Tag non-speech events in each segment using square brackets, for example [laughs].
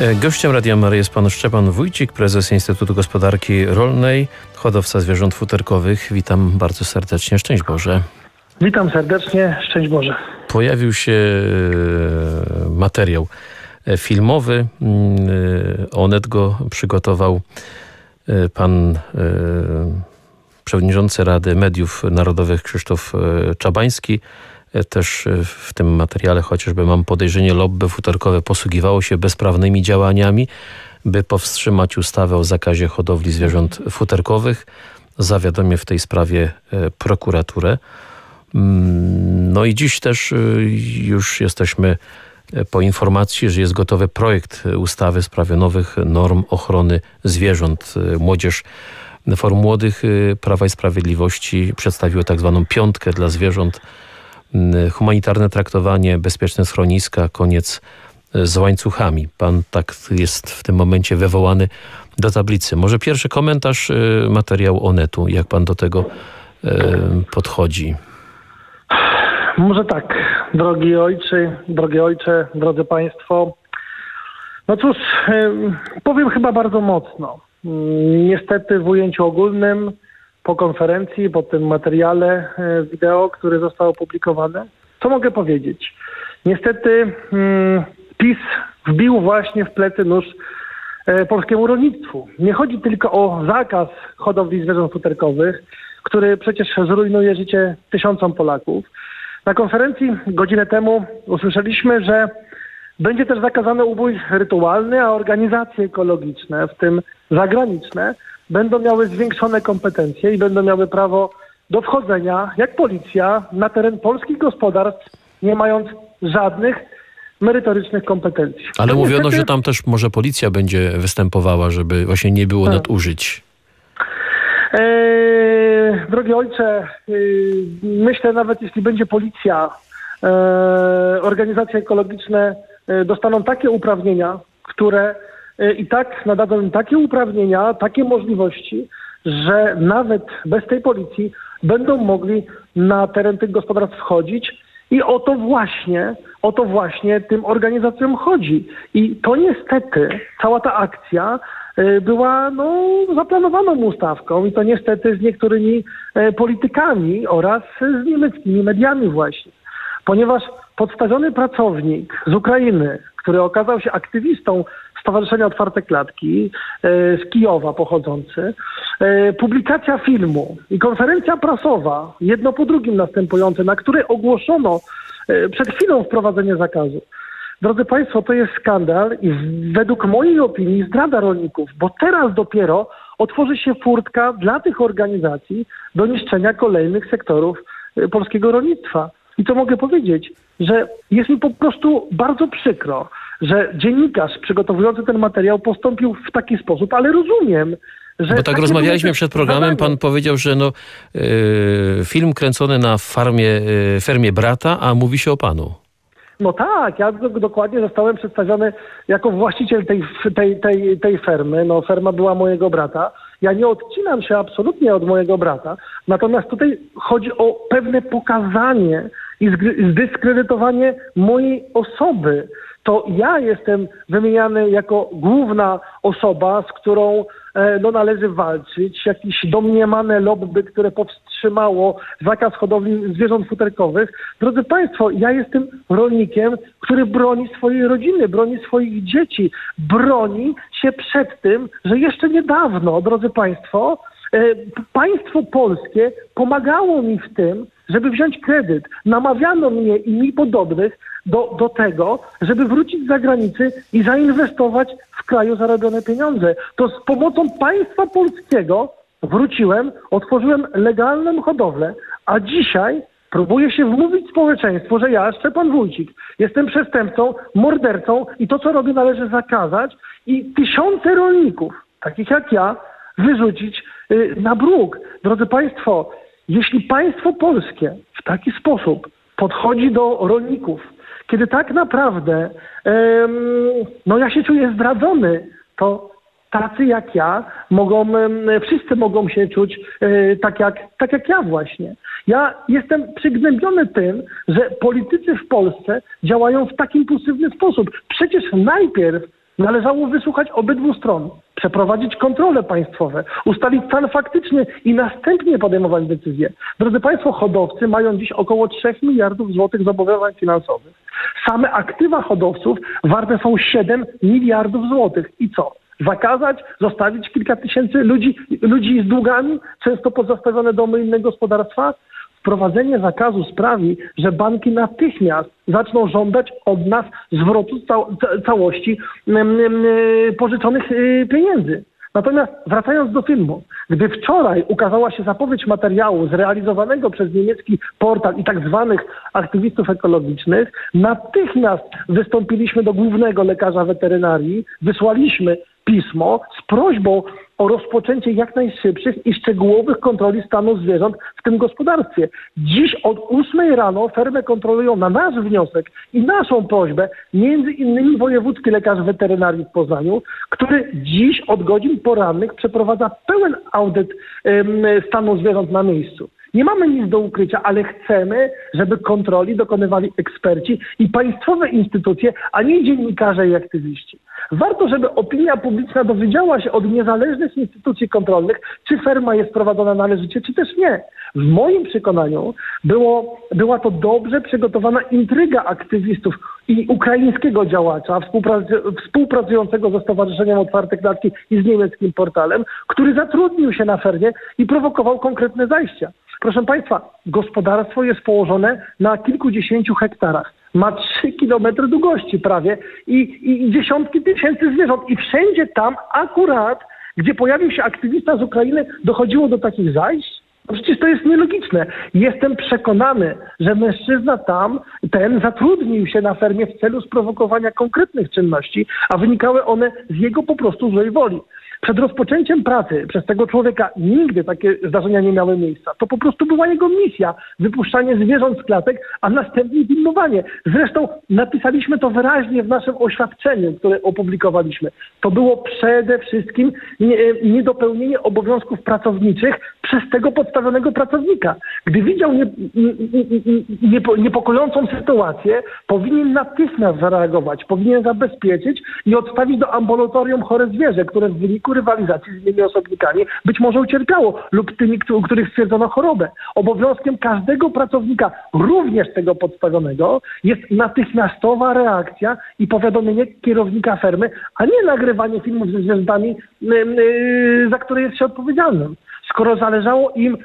E, gościem Radia Mary jest pan Szczepan Wójcik, prezes Instytutu Gospodarki Rolnej, hodowca zwierząt futerkowych. Witam bardzo serdecznie. Szczęść Boże. Witam serdecznie. Szczęść Boże. Pojawił się e, materiał e, filmowy. Mm, Onet go przygotował pan przewodniczący Rady Mediów Narodowych Krzysztof Czabański. Też w tym materiale chociażby mam podejrzenie, lobby futerkowe posługiwało się bezprawnymi działaniami, by powstrzymać ustawę o zakazie hodowli zwierząt futerkowych. Zawiadomię w tej sprawie e, prokuraturę. Mm, no i dziś też e, już jesteśmy e, po informacji, że jest gotowy projekt ustawy w sprawie nowych norm ochrony zwierząt. Młodzież Forum Młodych Prawa i Sprawiedliwości przedstawiło tak zwaną piątkę dla zwierząt humanitarne traktowanie, bezpieczne schroniska, koniec e, z łańcuchami. Pan tak jest w tym momencie wywołany do tablicy. Może pierwszy komentarz e, materiału Onetu, jak pan do tego e, podchodzi? Może tak, drogi ojcze, drogie ojcze, drodzy państwo. No cóż, powiem chyba bardzo mocno. Mm, niestety w ujęciu ogólnym po konferencji, po tym materiale e, wideo, który został opublikowany. Co mogę powiedzieć? Niestety hmm, PiS wbił właśnie w plecy nóż e, polskiemu rolnictwu. Nie chodzi tylko o zakaz hodowli zwierząt futerkowych, który przecież zrujnuje życie tysiącom Polaków. Na konferencji godzinę temu usłyszeliśmy, że będzie też zakazany ubój rytualny, a organizacje ekologiczne, w tym zagraniczne, będą miały zwiększone kompetencje i będą miały prawo do wchodzenia, jak policja, na teren polskich gospodarstw, nie mając żadnych merytorycznych kompetencji. Ale to mówiono, niestety... że tam też może policja będzie występowała, żeby właśnie nie było tak. nadużyć. Eee, drogi ojcze, yy, myślę nawet jeśli będzie policja, yy, organizacje ekologiczne yy, dostaną takie uprawnienia, które E, i tak nadadzą im takie uprawnienia, takie możliwości, że nawet bez tej policji będą mogli na teren tych gospodarstw wchodzić i o to właśnie, o to właśnie tym organizacjom chodzi. I to niestety, cała ta akcja e, była no, zaplanowaną ustawką i to niestety z niektórymi e, politykami oraz z niemieckimi mediami właśnie. Ponieważ podstawiony pracownik z Ukrainy, który okazał się aktywistą Stowarzyszenia Otwarte Klatki e, z Kijowa pochodzący, e, publikacja filmu i konferencja prasowa, jedno po drugim następujące, na której ogłoszono e, przed chwilą wprowadzenie zakazu. Drodzy Państwo, to jest skandal i według mojej opinii zdrada rolników, bo teraz dopiero otworzy się furtka dla tych organizacji do niszczenia kolejnych sektorów polskiego rolnictwa. I co mogę powiedzieć, że jest mi po prostu bardzo przykro, że dziennikarz przygotowujący ten materiał postąpił w taki sposób, ale rozumiem, że Bo tak rozmawialiśmy przed programem, pan powiedział, że no, yy, film kręcony na farmie, yy, fermie brata, a mówi się o panu. No tak, ja dokładnie zostałem przedstawiony jako właściciel tej, tej, tej, tej fermy. No, ferma była mojego brata. Ja nie odcinam się absolutnie od mojego brata, natomiast tutaj chodzi o pewne pokazanie i zdyskredytowanie mojej osoby to ja jestem wymieniany jako główna osoba, z którą e, no, należy walczyć, jakieś domniemane lobby, które powstrzymało zakaz hodowli zwierząt futerkowych. Drodzy Państwo, ja jestem rolnikiem, który broni swojej rodziny, broni swoich dzieci, broni się przed tym, że jeszcze niedawno, drodzy Państwo, e, państwo polskie pomagało mi w tym, żeby wziąć kredyt. Namawiano mnie i mi podobnych do, do tego, żeby wrócić z zagranicy i zainwestować w kraju zarobione pieniądze. To z pomocą państwa polskiego wróciłem, otworzyłem legalną hodowlę, a dzisiaj próbuję się wmówić społeczeństwu, że ja, Szczepan Wójcik, jestem przestępcą, mordercą i to, co robię, należy zakazać i tysiące rolników, takich jak ja, wyrzucić y, na bruk. Drodzy Państwo, jeśli państwo polskie w taki sposób podchodzi do rolników, kiedy tak naprawdę no ja się czuję zdradzony, to tacy jak ja mogą, wszyscy mogą się czuć e, tak jak, tak jak ja właśnie. Ja jestem przygnębiony tym, że politycy w Polsce działają w taki impulsywny sposób. Przecież najpierw Należało wysłuchać obydwu stron, przeprowadzić kontrole państwowe, ustalić stan faktyczny i następnie podejmować decyzje. Drodzy Państwo, hodowcy mają dziś około 3 miliardów złotych zobowiązań finansowych. Same aktywa hodowców warte są 7 miliardów złotych. I co? Zakazać, zostawić kilka tysięcy ludzi, ludzi z długami, często pozostawione domy inne gospodarstwa? Wprowadzenie zakazu sprawi, że banki natychmiast zaczną żądać od nas zwrotu całości pożyczonych y, pieniędzy. Natomiast wracając do filmu, gdy wczoraj ukazała się zapowiedź materiału zrealizowanego przez niemiecki portal i tak zwanych aktywistów ekologicznych, natychmiast wystąpiliśmy do głównego lekarza weterynarii, wysłaliśmy pismo z prośbą o rozpoczęcie jak najszybszych i szczegółowych kontroli stanu zwierząt w tym gospodarstwie. Dziś od 8 rano fermę kontrolują na nasz wniosek i naszą prośbę między innymi wojewódzki lekarz weterynarii w Poznaniu, który dziś od godzin porannych przeprowadza pełen audyt stanu zwierząt na miejscu. Nie mamy nic do ukrycia, ale chcemy, żeby kontroli dokonywali eksperci i państwowe instytucje, a nie dziennikarze i aktywiści. Warto, żeby opinia publiczna dowiedziała się od niezależnych instytucji kontrolnych, czy ferma jest prowadzona należycie, czy też nie. W moim przekonaniu było, była to dobrze przygotowana intryga aktywistów i ukraińskiego działacza współpracującego ze Stowarzyszeniem Otwarte Klatki i z niemieckim portalem, który zatrudnił się na fermie i prowokował konkretne zajścia. Proszę Państwa, gospodarstwo jest położone na kilkudziesięciu hektarach. Ma trzy kilometry długości prawie i, i dziesiątki tysięcy zwierząt. I wszędzie tam akurat, gdzie pojawił się aktywista z Ukrainy, dochodziło do takich zajść. No przecież to jest nielogiczne. Jestem przekonany, że mężczyzna tam, ten zatrudnił się na fermie w celu sprowokowania konkretnych czynności, a wynikały one z jego po prostu złej woli. Przed rozpoczęciem pracy przez tego człowieka nigdy takie zdarzenia nie miały miejsca. To po prostu była jego misja, wypuszczanie zwierząt z klatek, a następnie filmowanie. Zresztą napisaliśmy to wyraźnie w naszym oświadczeniu, które opublikowaliśmy. To było przede wszystkim niedopełnienie obowiązków pracowniczych przez tego podstawionego pracownika. Gdy widział nie, nie, niepokojącą sytuację, powinien natychmiast zareagować, powinien zabezpieczyć i odstawić do ambulatorium chore zwierzę, które w wyniku rywalizacji z innymi osobnikami być może ucierpiało lub tymi, u których stwierdzono chorobę. Obowiązkiem każdego pracownika, również tego podstawionego, jest natychmiastowa reakcja i powiadomienie kierownika fermy, a nie nagrywanie filmów ze zwierzętami, za które jest się odpowiedzialnym. Skoro zależało im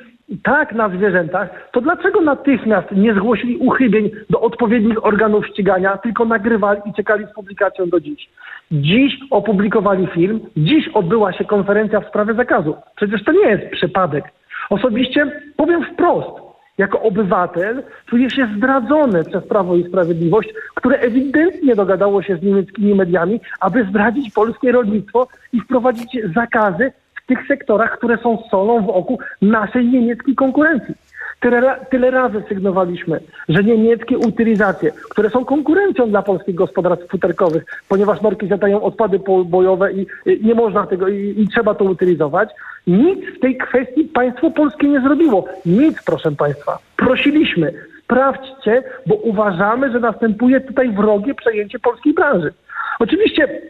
tak na zwierzętach, to dlaczego natychmiast nie zgłosili uchybień do odpowiednich organów ścigania, tylko nagrywali i czekali z publikacją do dziś? Dziś opublikowali film, dziś odbyła się konferencja w sprawie zakazu. Przecież to nie jest przypadek. Osobiście powiem wprost, jako obywatel czuję się zdradzony przez Prawo i Sprawiedliwość, które ewidentnie dogadało się z niemieckimi mediami, aby zdradzić polskie rolnictwo i wprowadzić zakazy tych sektorach, które są solą w oku naszej niemieckiej konkurencji. Tyle, tyle razy sygnowaliśmy, że niemieckie utylizacje, które są konkurencją dla polskich gospodarstw futerkowych, ponieważ norki zadają odpady bojowe i, i nie można tego i, i, trzeba to utylizować, nic w tej kwestii państwo polskie nie zrobiło. Nic, proszę państwa. Prosiliśmy, sprawdźcie, bo uważamy, że następuje tutaj wrogie przejęcie polskiej branży. Oczywiście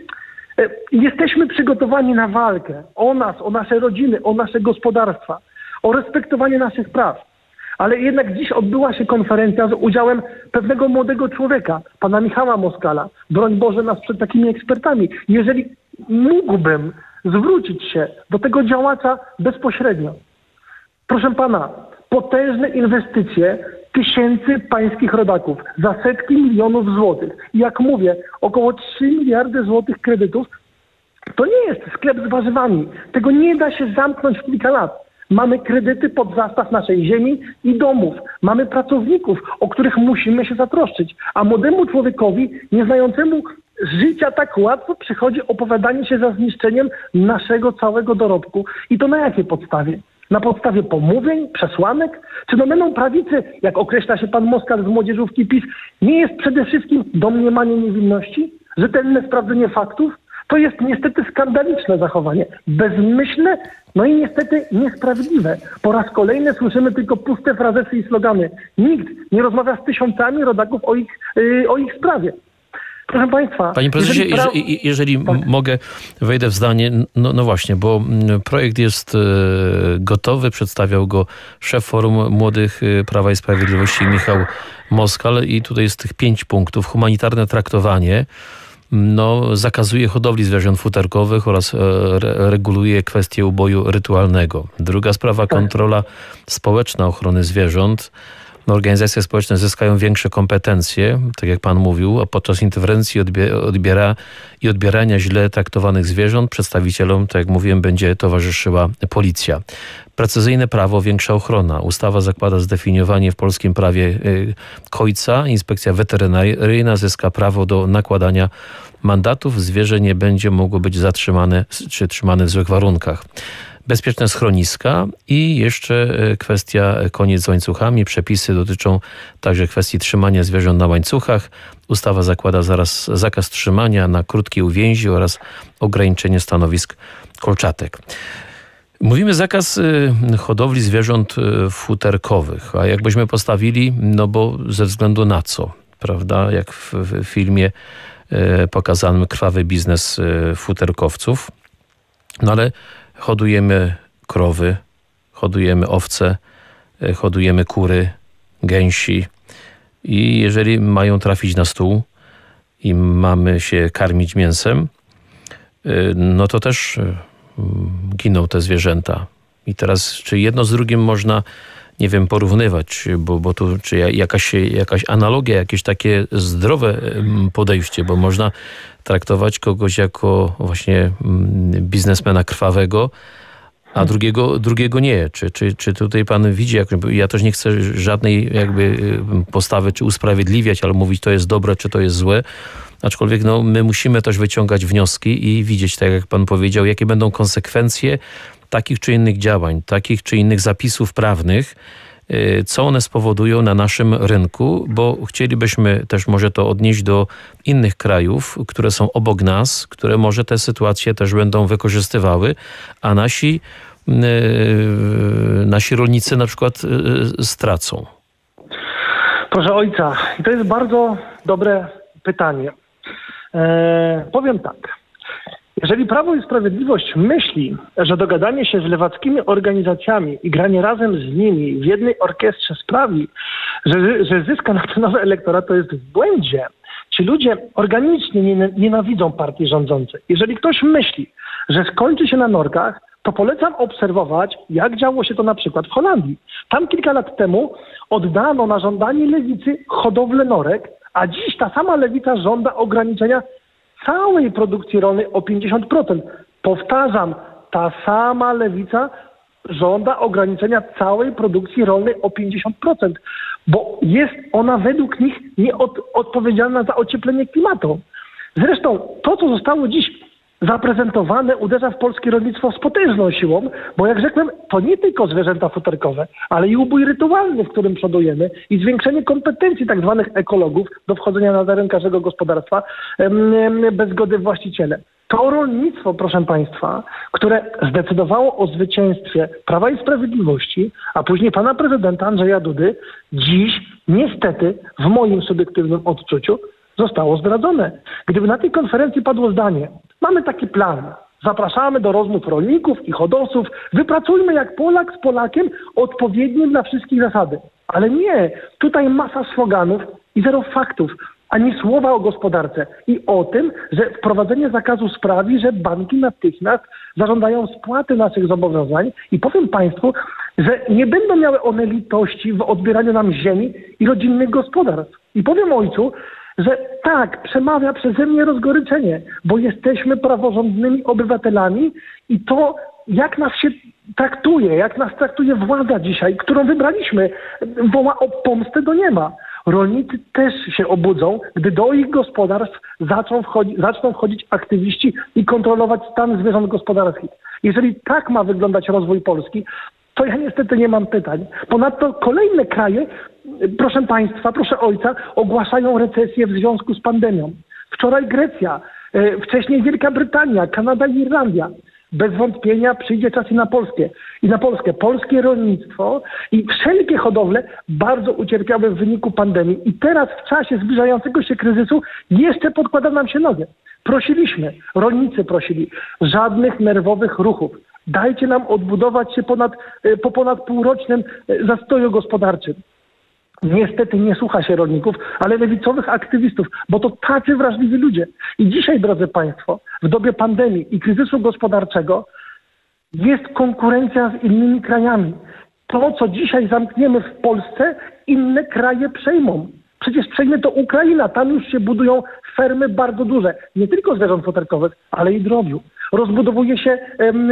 E, jesteśmy przygotowani na walkę o nas, o nasze rodziny, o nasze gospodarstwa, o respektowanie naszych praw. Ale jednak dziś odbyła się konferencja z udziałem pewnego młodego człowieka, pana Michała Moskala. Broń Boże nas przed takimi ekspertami. Jeżeli mógłbym zwrócić się do tego działacza bezpośrednio. Proszę pana, potężne inwestycje tysięcy pańskich rodaków za setki milionów złotych. Jak mówię, około 3 miliardy złotych kredytów to nie jest sklep z warzywami. Tego nie da się zamknąć w kilka lat. Mamy kredyty pod zastaw naszej ziemi i domów. Mamy pracowników, o których musimy się zatroszczyć. A młodemu człowiekowi, nieznającemu życia tak łatwo przychodzi opowiadanie się za zniszczeniem naszego całego dorobku. I to na jakiej podstawie? Na podstawie pomówień, przesłanek? Czy domeną prawicy, jak określa się pan Moskal z młodzieżówki PiS, nie jest przede wszystkim domniemanie niewinności? Rzetelne sprawdzenie faktów? To jest niestety skandaliczne zachowanie, bezmyślne, no i niestety niesprawiedliwe. Po raz kolejny słyszymy tylko puste frazesy i slogany. Nikt nie rozmawia z tysiącami rodaków o ich, yy, o ich sprawie. Proszę Państwa. Panie prezesie, jeżeli, pra... jeżeli, jeżeli tak. mogę, wejdę w zdanie. No, no, właśnie, bo projekt jest e, gotowy, przedstawiał go szef Forum Młodych e, Prawa i Sprawiedliwości Michał Moskal i tutaj jest tych pięć punktów. Humanitarne traktowanie no, zakazuje hodowli zwierząt futerkowych oraz e, re reguluje kwestię uboju rytualnego. Druga sprawa, tak. kontrola społeczna ochrony zwierząt. No, organizacje społeczne zyskają większe kompetencje, tak jak pan mówił, a podczas interwencji odbiera i odbierania źle traktowanych zwierząt przedstawicielom, tak jak mówiłem, będzie towarzyszyła policja. Precyzyjne prawo, większa ochrona. Ustawa zakłada zdefiniowanie w polskim prawie y, kojca. Inspekcja weterynaryjna zyska prawo do nakładania mandatów. Zwierzę nie będzie mogło być zatrzymane czy trzymane w złych warunkach bezpieczne schroniska i jeszcze e, kwestia e, koniec z łańcuchami. Przepisy dotyczą także kwestii trzymania zwierząt na łańcuchach. Ustawa zakłada zaraz zakaz trzymania na krótkiej uwięzi oraz ograniczenie stanowisk kolczatek. Mówimy zakaz e, hodowli zwierząt futerkowych, a jakbyśmy postawili, no bo ze względu na co, prawda, jak w, w filmie pokazanym krwawy biznes futerkowców, no ale hodujemy krowy, hodujemy owce, e, hodujemy kury, gęsi i jeżeli mają trafić na stół i mamy się karmić mięsem, e, no to też e, giną te zwierzęta. I teraz, czy jedno z drugim można, nie wiem, porównywać, bo, bo tu czy jakaś, jakaś analogia, jakieś takie zdrowe podejście, bo można traktować kogoś jako właśnie biznesmena krwawego, a drugiego, drugiego nie. Czy, czy, czy tutaj pan widzi, jak, ja też nie chcę żadnej jakby postawy czy usprawiedliwiać, ale mówić to jest dobre, czy to jest złe. Aczkolwiek no, my musimy też wyciągać wnioski i widzieć, tak jak pan powiedział, jakie będą konsekwencje takich czy innych działań, takich czy innych zapisów prawnych, Y, co one spowodują na naszym rynku, bo chcielibyśmy też może to odnieść do innych krajów, które są obok nas, które może te sytuacje też będą wykorzystywały, a nasi, y, nasi rolnicy na przykład y, stracą. Proszę ojca, to jest bardzo dobre pytanie. E, powiem tak. Jeżeli Prawo i Sprawiedliwość myśli, że dogadanie się z lewackimi organizacjami i granie razem z nimi w jednej orkiestrze sprawi, że, że zyska na to [laughs] nowy elektorat, to jest w błędzie. Ci ludzie organicznie nienawidzą partii rządzącej. Jeżeli ktoś myśli, że skończy się na norkach, to polecam obserwować, jak działo się to na przykład w Holandii. Tam kilka lat temu oddano na żądanie lewicy hodowlę norek, a dziś ta sama lewica żąda ograniczenia całej produkcji rolnej o 50%. Powtarzam, ta sama lewica żąda ograniczenia całej produkcji rolnej o 50%, bo jest ona według nich nieodpowiedzialna za ocieplenie klimatu. Zresztą to, co zostało dziś zaprezentowane uderza w polskie rolnictwo z potężną siłą, bo jak rzekłem, to nie tylko zwierzęta futerkowe, ale i ubój rytualny, w którym przodujemy i zwiększenie kompetencji tak zwanych ekologów do wchodzenia na teren każdego gospodarstwa bez zgody właściciela. To rolnictwo, proszę Państwa, które zdecydowało o zwycięstwie Prawa i Sprawiedliwości, a później pana prezydenta Andrzeja Dudy, dziś niestety w moim subiektywnym odczuciu zostało zdradzone. Gdyby na tej konferencji padło zdanie, mamy taki plan, zapraszamy do rozmów rolników i hodowców, wypracujmy jak Polak z Polakiem odpowiednie dla wszystkich zasady. Ale nie, tutaj masa sloganów i zero faktów, ani słowa o gospodarce i o tym, że wprowadzenie zakazu sprawi, że banki natychmiast zażądają spłaty naszych zobowiązań i powiem Państwu, że nie będą miały one litości w odbieraniu nam ziemi i rodzinnych gospodarstw. I powiem ojcu, że tak, przemawia przeze mnie rozgoryczenie, bo jesteśmy praworządnymi obywatelami i to, jak nas się traktuje, jak nas traktuje władza dzisiaj, którą wybraliśmy, woła o pomstę do nieba. Rolnicy też się obudzą, gdy do ich gospodarstw zaczną, wchodzi, zaczną wchodzić aktywiści i kontrolować stan zwierząt gospodarskich. Jeżeli tak ma wyglądać rozwój Polski, to ja niestety nie mam pytań. Ponadto kolejne kraje, proszę Państwa, proszę Ojca, ogłaszają recesję w związku z pandemią. Wczoraj Grecja, e, wcześniej Wielka Brytania, Kanada i Irlandia. bez wątpienia przyjdzie czas i na Polskę. I na Polskę. Polskie rolnictwo i wszelkie hodowle bardzo ucierpiały w wyniku pandemii. I teraz w czasie zbliżającego się kryzysu jeszcze podkłada nam się nogę. Prosiliśmy, rolnicy prosili, żadnych nerwowych ruchów. Dajcie nam odbudować się ponad, e, po ponad półrocznym e, zastoju gospodarczym. Niestety nie słucha się rolników, ale lewicowych aktywistów, bo to tacy wrażliwi ludzie. I dzisiaj, drodzy Państwo, w dobie pandemii i kryzysu gospodarczego jest konkurencja z innymi krajami. To, co dzisiaj zamkniemy w Polsce, inne kraje przejmą. Przecież przejmie to Ukraina. Tam już się budują fermy bardzo duże. Nie tylko zwierząt futerkowych, ale i drobiu. Rozbudowuje się em,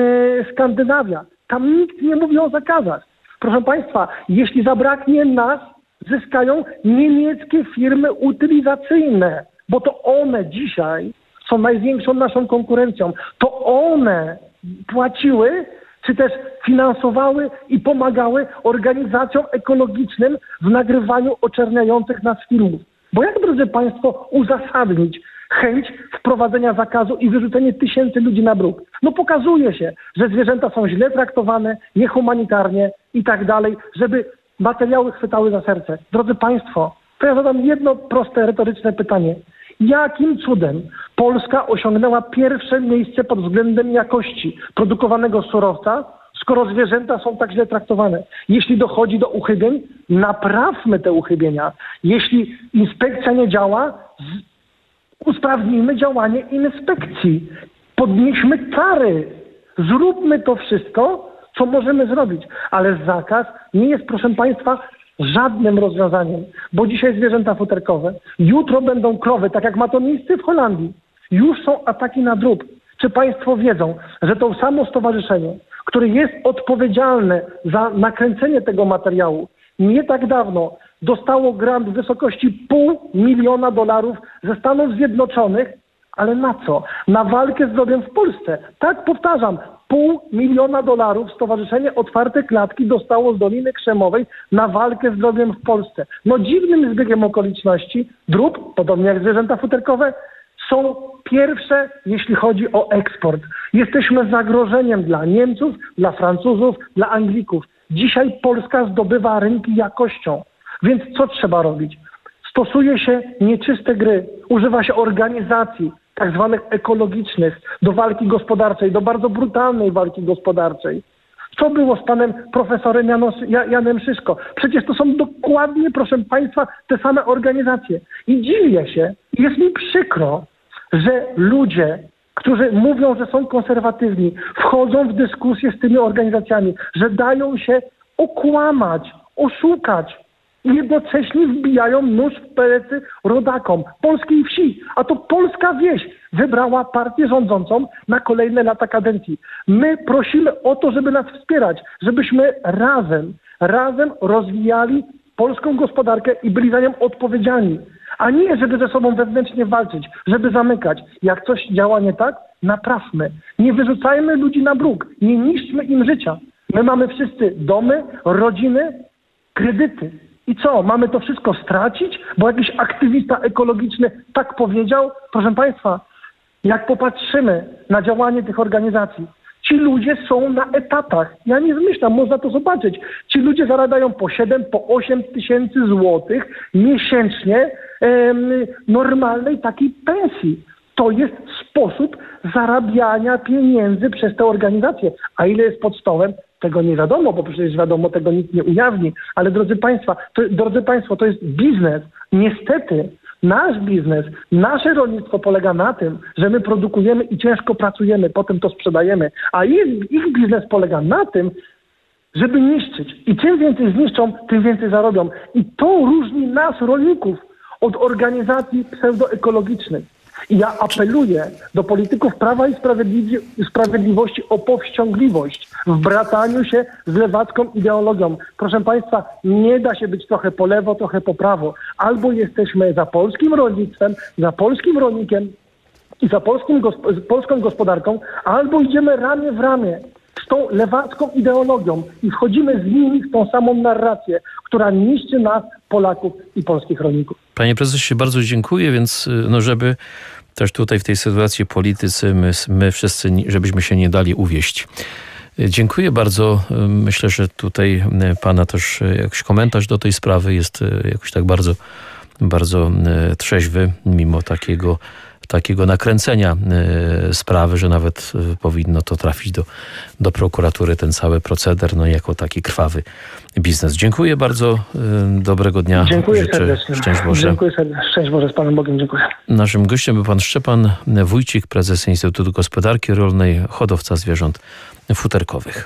Skandynawia. Tam nikt nie mówi o zakazach. Proszę Państwa, jeśli zabraknie nas, zyskają niemieckie firmy utylizacyjne, bo to one dzisiaj są największą naszą konkurencją. To one płaciły czy też finansowały i pomagały organizacjom ekologicznym w nagrywaniu oczerniających nas filmów. Bo jak, drodzy Państwo, uzasadnić chęć wprowadzenia zakazu i wyrzucenie tysięcy ludzi na bruk? No pokazuje się, że zwierzęta są źle traktowane, niehumanitarnie i tak dalej, żeby materiały chwytały za serce. Drodzy Państwo, to ja zadam jedno proste, retoryczne pytanie. Jakim cudem Polska osiągnęła pierwsze miejsce pod względem jakości produkowanego surowca, skoro zwierzęta są tak źle traktowane? Jeśli dochodzi do uchybień, naprawmy te uchybienia. Jeśli inspekcja nie działa, usprawnijmy działanie inspekcji. Podnieśmy kary. Zróbmy to wszystko, co możemy zrobić. Ale zakaz nie jest, proszę Państwa, żadnym rozwiązaniem, bo dzisiaj zwierzęta futerkowe, jutro będą krowy, tak jak ma to miejsce w Holandii. Już są ataki na drób. Czy Państwo wiedzą, że to samo stowarzyszenie, które jest odpowiedzialne za nakręcenie tego materiału, nie tak dawno dostało grant w wysokości pół miliona dolarów ze Stanów Zjednoczonych, ale na co? Na walkę z drobiem w Polsce. Tak powtarzam, pół miliona dolarów Stowarzyszenie Otwarte Klatki dostało z Doliny Krzemowej na walkę z drogiem w Polsce. No dziwnym zbiegiem okoliczności drób, podobnie jak zwierzęta futerkowe, są pierwsze, jeśli chodzi o eksport. Jesteśmy zagrożeniem dla Niemców, dla Francuzów, dla Anglików. Dzisiaj Polska zdobywa rynki jakością. Więc co trzeba robić? Stosuje się nieczyste gry, używa się organizacji, tak zwanych ekologicznych, do walki gospodarczej, do bardzo brutalnej walki gospodarczej. Co było z panem profesorem Janos, Janem Szyszko? Przecież to są dokładnie, proszę państwa, te same organizacje. I dziwię się, jest mi przykro, że ludzie, którzy mówią, że są konserwatywni, wchodzą w dyskusję z tymi organizacjami, że dają się okłamać, oszukać, jednocześnie wbijają nóż w plecy rodakom polskiej wsi. A to polska wieś wybrała partię rządzącą na kolejne lata kadencji. My prosimy o to, żeby nas wspierać, żebyśmy razem, razem rozwijali polską gospodarkę i byli za nią odpowiedzialni. A nie, żeby ze sobą wewnętrznie walczyć, żeby zamykać. Jak coś działa nie tak, naprawmy. Nie wyrzucajmy ludzi na bruk, nie niszczmy im życia. My mamy wszyscy domy, rodziny, kredyty. I co, mamy to wszystko stracić, bo jakiś aktywista ekologiczny tak powiedział? Proszę Państwa, jak popatrzymy na działanie tych organizacji, ci ludzie są na etatach. Ja nie zmyślam, można to zobaczyć. Ci ludzie zarabiają po 7, po 8 tysięcy złotych miesięcznie em, normalnej takiej pensji. To jest sposób zarabiania pieniędzy przez te organizacje. A ile jest pod stołem? Tego nie wiadomo, bo przecież wiadomo, tego nikt nie ujawni. Ale drodzy Państwa, to, drodzy Państwo, to jest biznes. Niestety nasz biznes, nasze rolnictwo polega na tym, że my produkujemy i ciężko pracujemy, potem to sprzedajemy, a ich, ich biznes polega na tym, żeby niszczyć. I czym więcej zniszczą, tym więcej zarobią. I to różni nas, rolników, od organizacji pseudoekologicznych. I ja apeluję do polityków Prawa i Sprawiedliwości o powściągliwość w brataniu się z lewacką ideologią. Proszę Państwa, nie da się być trochę po lewo, trochę po prawo. Albo jesteśmy za polskim rolnictwem, za polskim rolnikiem i za polskim, polską gospodarką, albo idziemy ramię w ramię z tą lewacką ideologią i wchodzimy z nimi w tą samą narrację, która niszczy nas, Polaków i polskich rolników. Panie prezesie, bardzo dziękuję, więc y, no żeby też tutaj w tej sytuacji politycy, my, my wszyscy, żebyśmy się nie dali uwieść. Dziękuję bardzo. Myślę, że tutaj Pana też jakiś komentarz do tej sprawy jest jakoś tak bardzo, bardzo trzeźwy, mimo takiego, takiego nakręcenia sprawy, że nawet powinno to trafić do, do prokuratury, ten cały proceder, no jako taki krwawy biznes. Dziękuję bardzo. Dobrego dnia. Dziękuję Życzę. serdecznie. Szczęść Boże. Dziękuję serdecznie. Szczęść Boże z Panem Bogiem. Dziękuję. Naszym gościem był pan Szczepan Wójcik, prezes Instytutu Gospodarki Rolnej, hodowca zwierząt futerkowych.